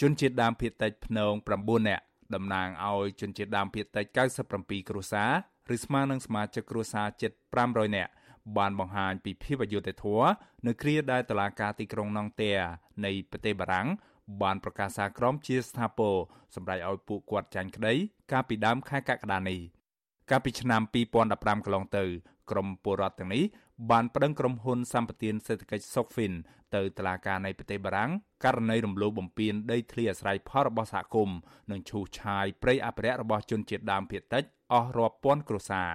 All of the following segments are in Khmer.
ជនជាតិដើមភាគតិចភ្នង9នាក់តំណាងឲ្យជនជាតិដើមភាគតិច97គ្រួសារឬស្មើនឹងសមាជិកគ្រួសារជិត500នាក់បានបង្ហាញពីភាពអយុត្តិធម៌នៅគ្រាដែលតឡាការទីក្រុងណង់ទែនៃប្រទេសបារាំងបានប្រកាសសារក្រមជាស្ថាពរសម្រាប់ឲ្យពួកគាត់ចាញ់ក្តីកាលពីដើមខែកក្កដានេះ កាលពីឆ្នាំ2015កន្លងទៅក្រមពលរដ្ឋទាំងនេះបានប្តឹងក្រុមហ៊ុនសម្បទានសេដ្ឋកិច្ច Sokfin ទៅតុលាការនៃប្រទេសបារាំងករណីរំលោភបំពានដីធ្លីអាស្រ័យផលរបស់សហគមន៍និងឈូសឆាយព្រៃអភិរក្សរបស់ជនជាតិដើមភាគតិចអស់រាប់ពាន់គ្រួសារ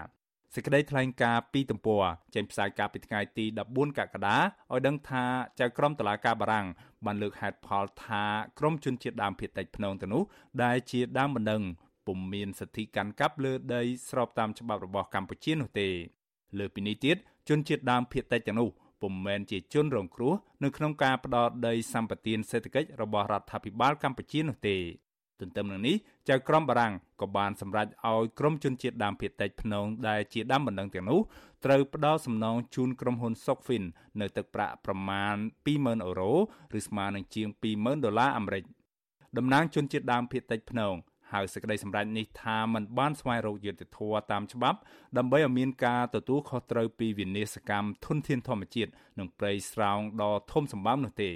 សេចក្តីថ្លែងការណ៍ពីទំព័រចេញផ្សាយកាលពីថ្ងៃទី14កក្កដាឲ្យដឹងថាចៅក្រមតុលាការបារាំងបានលើកហេតុផលថាក្រមជនជាតិដើមភាគតិចភ្នងទៅនោះដែលជាដើមបណ្ដឹង ពុំមានសិទ្ធិកាន់កាប់លើដីស្របតាមច្បាប់របស់កម្ពុជានោះទេ លើពីនេះទៀតជនជាតិដើមភាគតិចទាំងនោះពុំមែនជាជនរងគ្រោះនៅក្នុងការផ្ដោតដីសម្បត្តិសេដ្ឋកិច្ចរបស់រដ្ឋាភិបាលកម្ពុជានោះទេទន្ទឹមនឹងនេះចៅក្រមបារាំងក៏បានសម្រេចឲ្យក្រមជនជាតិដើមភាគតិចភ្នងដែលជាដើមបណ្ដឹងទាំងនោះត្រូវផ្ដល់សំណងជូនក្រុមហ៊ុន Sokfin នៅទឹកប្រាក់ប្រមាណ20000អឺរ៉ូឬស្មើនឹងជាង20000ដុល្លារអាមេរិកតំណាងជនជាតិដើមភាគតិចភ្នង ហើយសេចក្តីសម្រេចនេះថាมันបានស្វែងរកយុត្តិធម៌តាមច្បាប់ដើម្បីឲ្យមានការទទួលខុសត្រូវពីវិនាសកម្មធនធានធម្មជាតិនិងព្រៃស្រោងដ៏ធំសម្បើមនោះទេ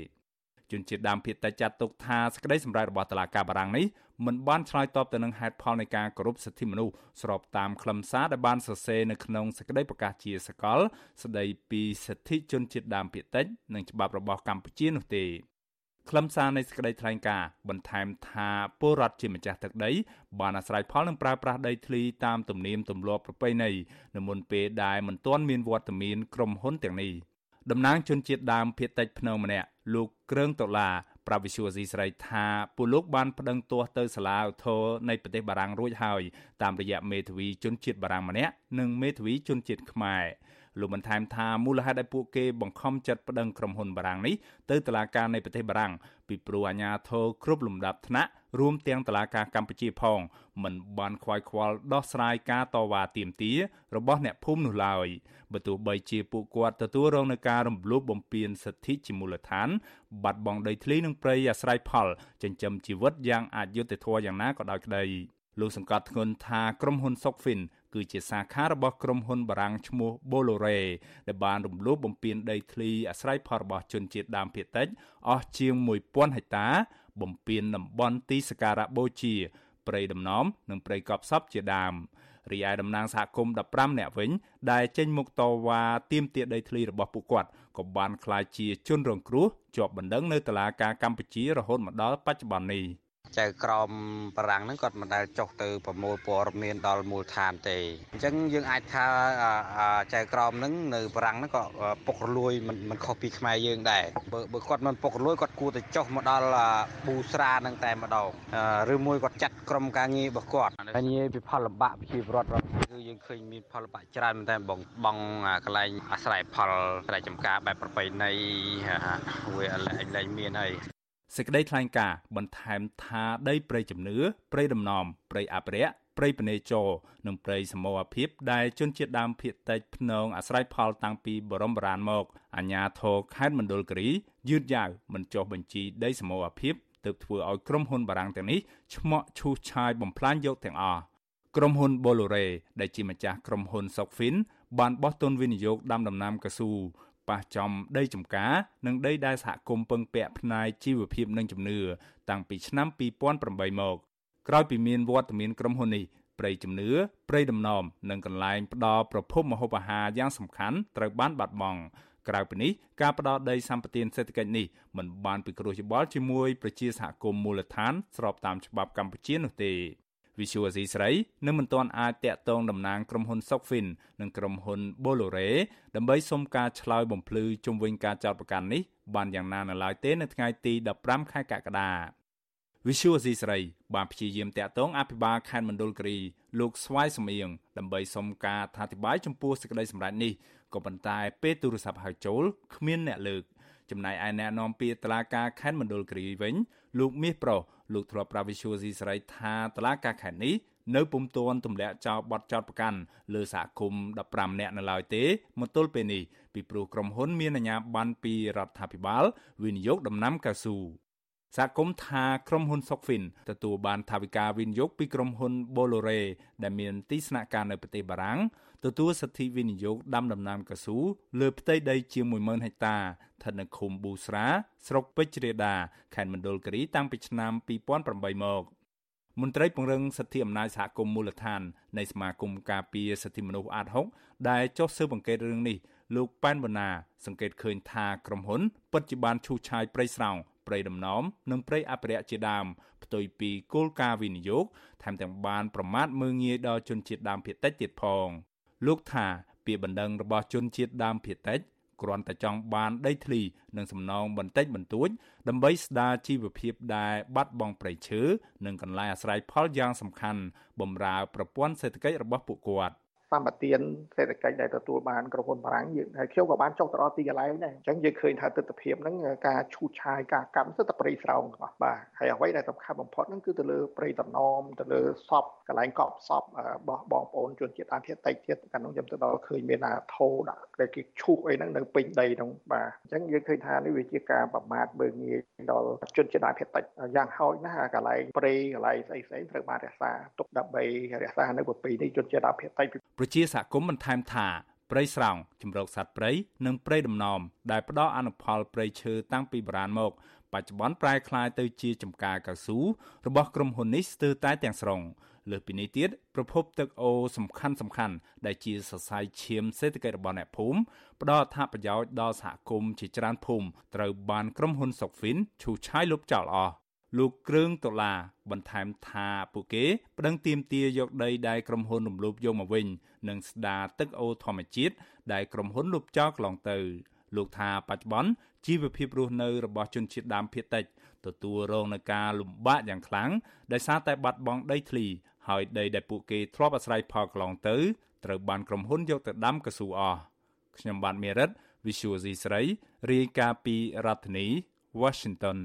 ជនជាតិដើមភាគតិចចាត់ទុកថាសេចក្តីសម្រេចរបស់តុលាការបារាំងនេះមិនបានឆ្លើយតបទៅនឹងហេតុផលនៃការគោរពសិទ្ធិមនុស្សស្របតាមខ្លឹមសារដែលបានសរសេរនៅក្នុងសេចក្តីប្រកាសជាសកល ស្តីពីសិទ្ធិជនជាតិដើមភាគតិចនិងច្បាប់របស់កម្ពុជានោះទេ ខ្លឹមសារនៃសេចក្តីថ្លែងការណ៍បន្ថែមថាពលរដ្ឋជាម្ចាស់ទឹកដី បានអាស្រ័យផលនឹងប្រើប្រាស់ដីធ្លីតាមទំនៀមទម្លាប់ប្រពៃណីនៅមុនពេលដែលមិនទាន់មានវត្តមានក្រុមហ៊ុនទាំងនេះតំណាងជនជាតិដើមភាគតិចភ្នំម្នាក់លោកគ្រឿងដុល្លារប្រាវិសុវស៊ីស្រីថាពលលោកបានប្តឹងទាស់ទៅសាលាឧទ្ធរនៃប្រទេសបារាំងរួចហើយតាមរយៈមេធាវីជនជាតិបារាំងម្នាក់និងមេធាវីជនជាតិខ្មែរ លោកបន្ថែមថាមូលហេតុដែលពួកគេបង្ខំចិត្តប្តឹងក្រុមហ៊ុនបារាំងនេះទៅតុលាការនៃប្រទេសបារាំងពីព្រោះអាជ្ញាធរគ្រប់លំដាប់ថ្នាក់រួមទាំងតុលាការកម្ពុជាផងមិនបានខ្វាយខ្វល់ដោះស្រាយការតវ៉ាទាមទាររបស់អ្នកភូមិនោះឡើយបើទោះបីជាពួកគាត់ទទួលរងនឹងការរំលោភបំពានសិទ្ធិជាមូលដ្ឋាន បាត់បង់ដីធ្លីនិងព្រៃអាស្រ័យផល ចិញ្ចឹមជីវិតយ៉ាងអយុត្តិធម៌យ៉ាងណាក៏ដោយក្តីលោកសង្កត់ធ្ងន់ថាក្រុមហ៊ុន Sokfin គឺជាសាខារបស់ក្រុមហ៊ុនបារាំងឈ្មោះ Bolloré ដែលបានរំលោភបំពានដីធ្លីអាស្រ័យផលរបស់ជនជាតិដើមភាគតិចអស់ជាង1000ហិកតា បំពានតំបន់ទីសក្ការៈបូជាព្រៃដំណំនិងព្រៃកប់សពជាដើមរីឯតំណាងសហគមន៍15នាក់វិញដែលចេញមុខតវ៉ាទាមទារដីធ្លីរបស់ពួកគាត់ក៏បានក្លាយជាជនរងគ្រោះជាប់បណ្ដឹងនៅតុលាការកម្ពុជារហូតមកដល់បច្ចុប្បន្ននេះ។ ចៅក្រមបារាំងហ្នឹងគាត់មិនដែលចុះទៅប្រមូលព័ត៌មានដល់មូលដ្ឋានទេអញ្ចឹងយើងអាចថាចៅក្រមហ្នឹងនៅបារាំងហ្នឹងក៏ពុករលួយមិនមិនខុសពីខ្មែរយើងដែរបើបើគាត់មិនពុករលួយគាត់គួរតែចុះមកដល់ប៊ូស្រាហ្នឹងតែម្ដងឬមួយគាត់ចាត់ក្រុមការងាររបស់គាត់ហើយនិយាយពីផលលំបាកប្រជាពលរដ្ឋគឺយើងឃើញមានផលលំបាកច្រើនមែនតែបងបងកន្លែងអាស្រ័យផលស្រែចម្ការបែបប្រពៃណីវាលែងមានហើយ សេចក្តីថ្លែងការណ៍បន្ថែមថាដីព្រៃជំនឿព្រៃដំណំព្រៃអភិរក្សព្រៃពនេចរនិងព្រៃសមរភាពដែលជនជាតិដើមភាគតិចភ្នងអាស្រ័យផលតាំងពីបរមបុរាណមកអាជ្ញាធរខេត្តមណ្ឌលគិរីយឺតយ៉ាវមិនចុះបញ្ជីដីសមរភាពទើបធ្វើឲ្យក្រុមហ៊ុនបារាំងទាំងនេះឆ្មក់ឈូសឆាយបំផ្លាញយកទាំងអស់ក្រុមហ៊ុន Bolore ដែលជាម្ចាស់ក្រុមហ៊ុន Sokfin បានបោះទុនវិនិយោគដាំដំណាំកៅស៊ូ ប៉ះចំដីចំការនិងដីដែលសហគមន៍ពឹងពាក់ផ្នែកជីវភាពនិងជំនឿតាំងពីឆ្នាំ2008មកក្រោយពីមានវត្តមានក្រុមហ៊ុននេះព្រៃជំនឿព្រៃដំណំនិងកន្លែងផ្ដល់ប្រភពម្ហូបអាហារយ៉ាងសំខាន់ត្រូវបានបាត់បង់ក្រៅពីនេះការផ្ដល់ដីសម្បត្តិសេដ្ឋកិច្ចនេះមិនបានពិគ្រោះយោបល់ជាមួយប្រជាសហគមន៍មូលដ្ឋានស្របតាមច្បាប់កម្ពុជានោះទេ វិសុវអាស៊ីស្រីនៅមិនទាន់អាចតាក់ទងតំណាងក្រុមហ៊ុន Sokfin និងក្រុមហ៊ុន Bolore ដើម្បីសុំការឆ្លើយបំភ្លឺជុំវិញការចោទប្រកាន់នេះបានយ៉ាងណានៅឡើយទេនៅថ្ងៃទី15ខែកក្កដាវិសុវអាស៊ីស្រីបានព្យាយាមតាក់ទងអភិបាលខេត្តមណ្ឌលគិរីលោកស្វាយសំៀងដើម្បីសុំការអធិប្បាយចំពោះសេចក្តីសម្រេចនេះក៏ប៉ុន្តែពេលទូរស័ព្ទហៅចូលគ្មានអ្នកលើក ចំណែកឯអ្នកនាំពាក្យតុលាការខេត្តមណ្ឌលគិរីវិញ លោកមាសប្រុសលោកធ្លាប់ប្រាវិសុយស៊ីស្រីថាតុលាការខេត្តនេះនៅពុំទាន់ទម្លាក់ចោលបទចោទប្រកាន់លើសហគមន៍15នាក់នៅឡើយទេមកទល់ពេលនេះពីព្រោះក្រុមហ៊ុនមានអាជ្ញាប័ណ្ណពីរដ្ឋាភិបាលវិនិយោគដំណាំកៅស៊ូសហគមន៍ថាក្រុមហ៊ុន Sokfin ទទួលបានថវិកាវិនិយោគពីក្រុមហ៊ុន Bolloré ដែលមានទីស្នាក់ការនៅប្រទេសបារាំង ទទួលសិទ្ធិវិនិយោគដាំដំណាំកៅស៊ូលើផ្ទៃដីជាង10000ហិកតាស្ថិតនៅឃុំប៊ូស្រា ស្រុកពេជ្ររាដាខេត្តមណ្ឌលគិរីតាំងពីឆ្នាំ2008មកមន្ត្រីពង្រឹងសិទ្ធិអំណាចសហគមន៍មូលដ្ឋាននៃសមាគមការពារសិទ្ធិមនុស្សអាត6ដែលចុះស៊ើបអង្កេតរឿងនេះលោកប៉ែនវណ្ណាសង្កេតឃើញថាក្រុមហ៊ុនពិតជាបានឈូសឆាយព្រៃស្រោងព្រៃដំណំនិងព្រៃអភិរក្សជាដើមផ្ទុយពីគោលការណ៍វិនិយោគថែមទាំងបានប្រមាថមើងងាយដល់ជនជាតិដើមភាគតិចទៀតផង លោកថាពាក្យបណ្ដឹងរបស់ជនជាតិដើមភាគតិចគ្រាន់តែចង់បានដីធ្លីនិងសំណងបន្តិចបន្តួចដើម្បីស្ដារជីវភាពដែលបាត់បង់ព្រៃឈើនិងកន្លែងអាស្រ័យផលយ៉ាងសំខាន់បម្រើប្រព័ន្ធសេដ្ឋកិច្ចរបស់ពួកគាត់ សម្បទានសេដ្ឋកិច្ចដែលទទួលបានក្រុមហ៊ុនបារាំងយើងហើយខ្ញុំក៏បានចុះទៅដល់ទីកន្លែងដែរអញ្ចឹងយើងឃើញថាទស្សនវិជ្ជាហ្នឹងការឈូសឆាយការកម្មសិទ្ធិព្រៃស្រោងរបស់បាទហើយអ្វីដែលសំខាន់បំផុតហ្នឹងគឺទៅលើព្រៃតំណមទៅលើសពកន្លែងកប់សពរបស់បងប្អូនជនជាតិដើមភាគតិចទៀតកាលនោះខ្ញុំទៅដល់ឃើញមានអាថោដាក់ដែលគេឈូសអីហ្នឹងនៅពេញដីហ្នឹងបាទអញ្ចឹងយើងឃើញថានេះវាជាការប្រមាថមើលងាយដល់ជនជាតិដើមភាគតិចយ៉ាងហោចណាស់កន្លែងព្រៃកន្លែងស្អីស្អីត្រូវបានរក្សាទុកដើម្បីរក្សានៅប្រពៃណីជនជាតិដើមភាគតិចប្រជាសហគមន៍បន្ថែមថាព្រៃស្រោងជំរកសត្វព្រៃនិងព្រៃដំណំដែលផ្ដល់អនុផលព្រៃឈើតាំងពីបុរាណមក បច្ចុប្បន្នប្រែក្លាយទៅជាចំការកៅស៊ូរបស់ក្រុមហ៊ុននេះស្ទើរតែទាំងស្រុងលើសពីនេះទៀតប្រភពទឹកអូសំខាន់សំខាន់ដែលជាសរសៃឈាមសេដ្ឋកិច្ចរបស់អ្នកភូមិផ្ដល់អត្ថប្រយោជន៍ដល់សហគមន៍ជាច្រើនភូមិត្រូវបានក្រុមហ៊ុនសុកហ្វីនឈូសឆាយលុបចោលអស់ លោកគ្រឿងដុល្លារបន្ថែមថាពួកគេប្តឹងទាមទារយកដីដែលក្រុមហ៊ុនរំលោភយកមកវិញនិងស្ដារទឹកអូធម្មជាតិដែលក្រុមហ៊ុនលុបចោលកន្លងទៅ លោកថាបច្ចុប្បន្នជីវភាពរស់នៅរបស់ជនជាតិដើមភាគតិចទទួលរងនឹងការលំបាកយ៉ាងខ្លាំងដោយសារតែបាត់បង់ដីធ្លីហើយដីដែលពួកគេធ្លាប់អាស្រ័យផលកន្លងទៅត្រូវបានក្រុមហ៊ុនយកទៅដាំកស៊ូអស់ខ្ញុំបាទមេរិត Visual C ស្រីរាយការណ៍ពីរដ្ឋធានី Washington